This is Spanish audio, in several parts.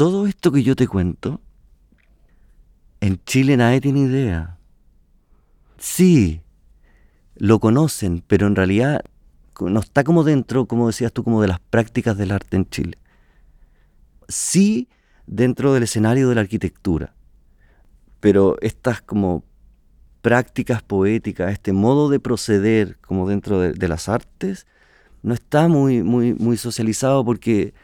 todo esto que yo te cuento, en Chile nadie tiene idea. Sí, lo conocen, pero en realidad no está como dentro, como decías tú, como de las prácticas del arte en Chile. Sí dentro del escenario de la arquitectura, pero estas como prácticas poéticas, este modo de proceder como dentro de, las artes, no está muy, muy, muy socializado porque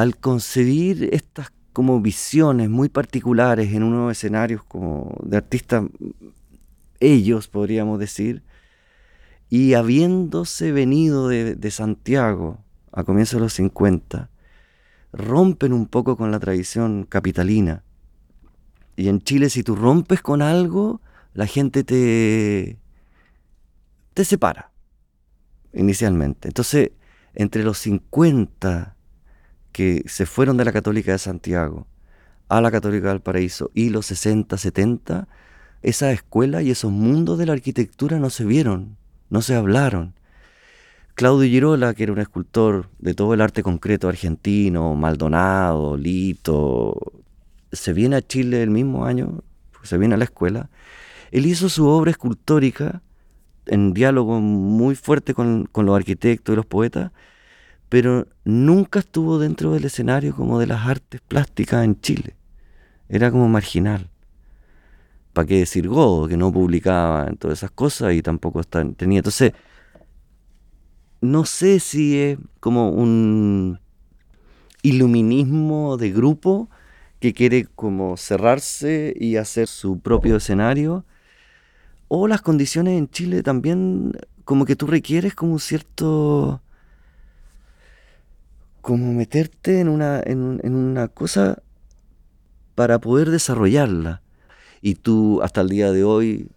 al concebir estas como visiones muy particulares en unos escenarios como de artistas ellos, podríamos decir, y habiéndose venido de, Santiago a comienzos de los 50, rompen un poco con la tradición capitalina. Y en Chile si tú rompes con algo, la gente te, te separa, inicialmente. Entonces, entre los 50 que se fueron de la Católica de Santiago a la Católica del Paraíso y los 60, 70, esa escuela y esos mundos de la arquitectura no se vieron, no se hablaron. Claudio Girola, que era un escultor de todo el arte concreto argentino, Maldonado, Lito, se viene a Chile el mismo año, se viene a la escuela. Él hizo su obra escultórica en diálogo muy fuerte con, con los arquitectos y los poetas, pero nunca estuvo dentro del escenario como de las artes plásticas en Chile. Era como marginal. ¿para qué decir Godo, que no publicaba en todas esas cosas y tampoco tenía? Entonces, no sé si es como un iluminismo de grupo que quiere como cerrarse y hacer su propio escenario, o las condiciones en Chile también como que tú requieres como un cierto como meterte en una, en una cosa para poder desarrollarla. Y tú, hasta el día de hoy,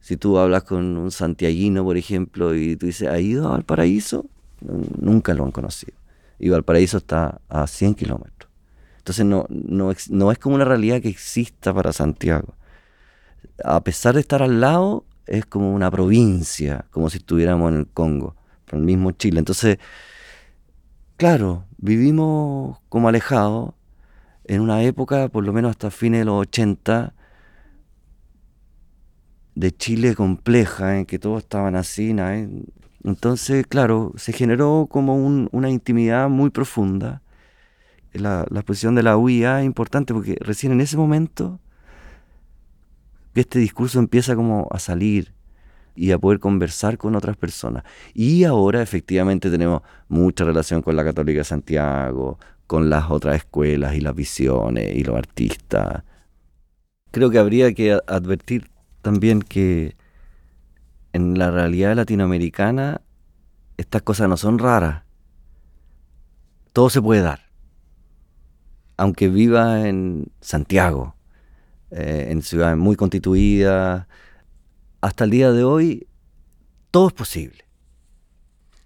si tú hablas con un santiaguino, por ejemplo, y tú dices, ¿ha ido al paraíso? Nunca lo han conocido. Y Valparaíso está a 100 kilómetros. Entonces no, no, no es como una realidad que exista para Santiago. A pesar de estar al lado, es como una provincia, como si estuviéramos en el Congo, en el mismo Chile. Entonces, claro, vivimos como alejados en una época, por lo menos hasta fines de los 80, de Chile compleja, en que todos estaban así. Entonces, claro, se generó como una intimidad muy profunda. La, la exposición de la UIA es importante porque recién en ese momento este discurso empieza como a salir y a poder conversar con otras personas. Y ahora efectivamente tenemos mucha relación con la Católica de Santiago, con las otras escuelas y las visiones y los artistas. Creo que habría que advertir también que en la realidad latinoamericana estas cosas no son raras. Todo se puede dar. Aunque viva en Santiago, eh, en ciudades muy constituidas, hasta el día de hoy todo es posible.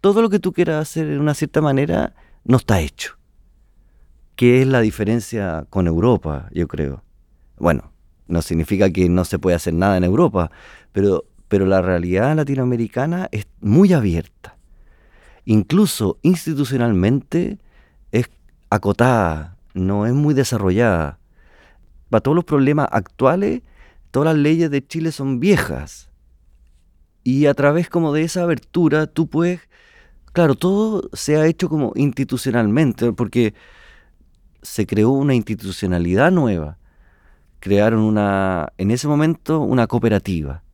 Todo lo que tú quieras hacer de una cierta manera no está hecho. ¿Qué es la diferencia con Europa, yo creo? Bueno, no significa que no se puede hacer nada en Europa, pero, pero la realidad latinoamericana es muy abierta. Incluso institucionalmente es acotada, no es muy desarrollada. Para todos los problemas actuales, todas las leyes de Chile son viejas. Y a través como de esa abertura tú puedes, claro, todo se ha hecho como institucionalmente, porque se creó una institucionalidad nueva crearon una, en ese momento una cooperativa,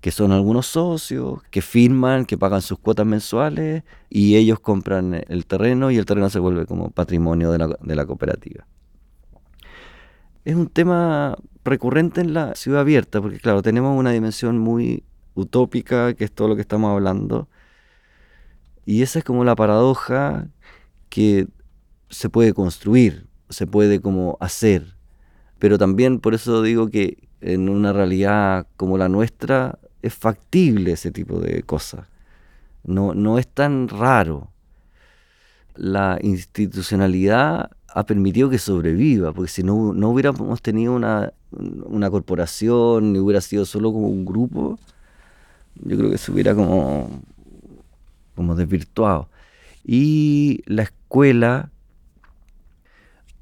que son algunos socios que firman, que pagan sus cuotas mensuales y ellos compran el terreno y el terreno se vuelve como patrimonio de la, de la cooperativa. Es un tema recurrente en la ciudad abierta, porque claro, tenemos una dimensión muy utópica, que es todo lo que estamos hablando, y esa es como la paradoja que se puede construir, se puede como hacer, pero también por eso digo que en una realidad como la nuestra es factible ese tipo de cosas. No, no es tan raro. La institucionalidad ha permitido que sobreviva, porque si no, no hubiéramos tenido una, una corporación, ni hubiera sido solo como un grupo, yo creo que se hubiera como, como desvirtuado. Y la escuela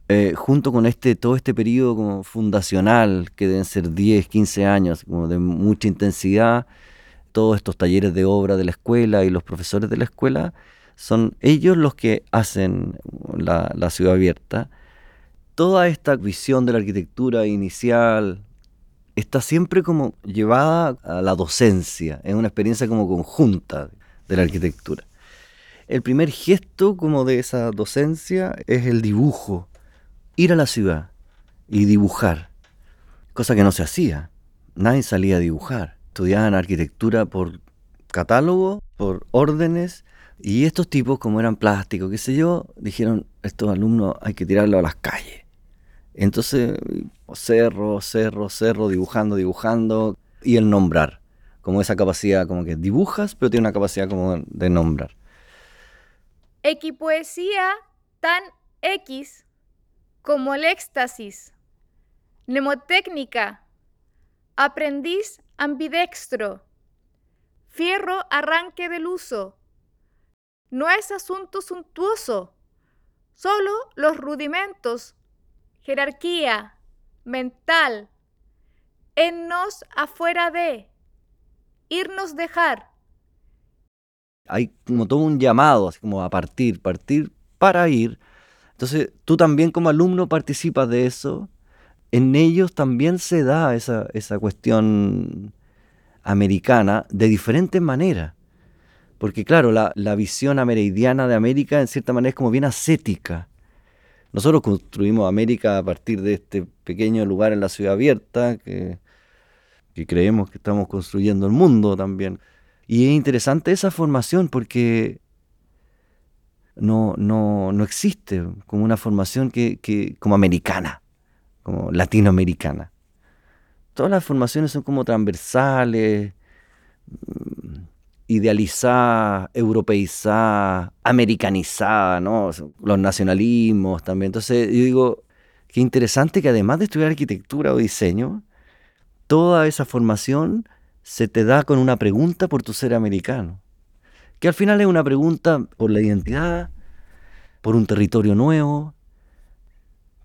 eh, junto con este, todo este periodo como fundacional, que deben ser 10, 15 años, como de mucha intensidad, todos estos talleres de obra de la escuela y los profesores de la escuela, son ellos los que hacen la, la ciudad abierta. Toda esta visión de la arquitectura inicial está siempre como llevada a la docencia, es una experiencia como conjunta de la arquitectura. El primer gesto como de esa docencia es el dibujo, ir a la ciudad y dibujar, cosa que no se hacía. Nadie salía a dibujar. Estudiaban arquitectura por catálogo, por órdenes, y estos tipos, como eran plásticos, qué sé yo, dijeron, estos alumnos hay que tirarlos a las calles. Entonces, cerro, cerro, cerro, dibujando, dibujando, y el nombrar, como esa capacidad, como que dibujas, pero tiene una capacidad como de nombrar. Equipoesía tan X como el éxtasis, mnemotécnica, aprendiz ambidextro, fierro arranque del uso. No es asunto suntuoso, solo los rudimentos, jerarquía, mental, ennos afuera de, irnos dejar. Hay como todo un llamado, así como a partir, partir para ir, entonces, tú también como alumno participas de eso. En ellos también se da esa, esa cuestión americana de diferentes maneras. Porque claro, la, la visión ameridiana de América en cierta manera es como bien ascética. Nosotros construimos América a partir de este pequeño lugar en la ciudad abierta, que, que creemos que estamos construyendo el mundo también. Y es interesante esa formación porque no, no, no existe como una formación que, que, como americana, como latinoamericana. Todas las formaciones son como transversales, idealizadas, europeizadas, americanizadas, ¿no? Los nacionalismos también. Entonces yo digo, qué interesante que además de estudiar arquitectura o diseño, toda esa formación se te da con una pregunta por tu ser americano que al final es una pregunta por la identidad, por un territorio nuevo,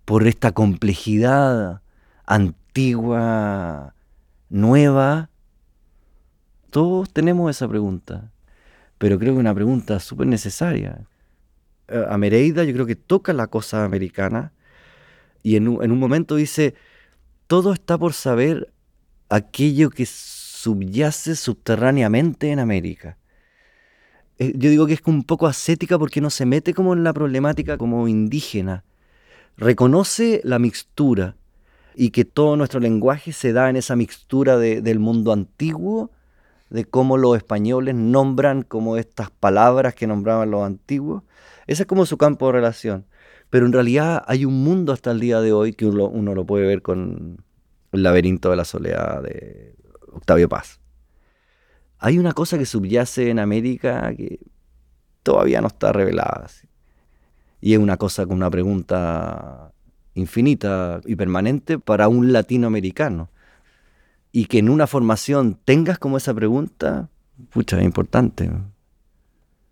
por esta complejidad antigua, nueva. Todos tenemos esa pregunta, pero creo que una pregunta súper necesaria. Eh, a Mereida yo creo que toca la cosa americana y en un, en un momento dice, todo está por saber aquello que subyace subterráneamente en América. Eh, yo digo que es un poco ascética porque no se mete como en la problemática como indígena. Reconoce la mixtura y que todo nuestro lenguaje se da en esa mixtura del mundo antiguo, de cómo los españoles nombran como estas palabras que nombraban los antiguos. Ese es como su campo de relación. Pero en realidad hay un mundo hasta el día de hoy que uno, lo puede ver con el laberinto de la soledad de Octavio Paz hay una cosa que subyace en América que todavía no está revelada. Y es una cosa con una pregunta infinita y permanente para un latinoamericano. Y que en una formación tengas como esa pregunta, pucha, es importante.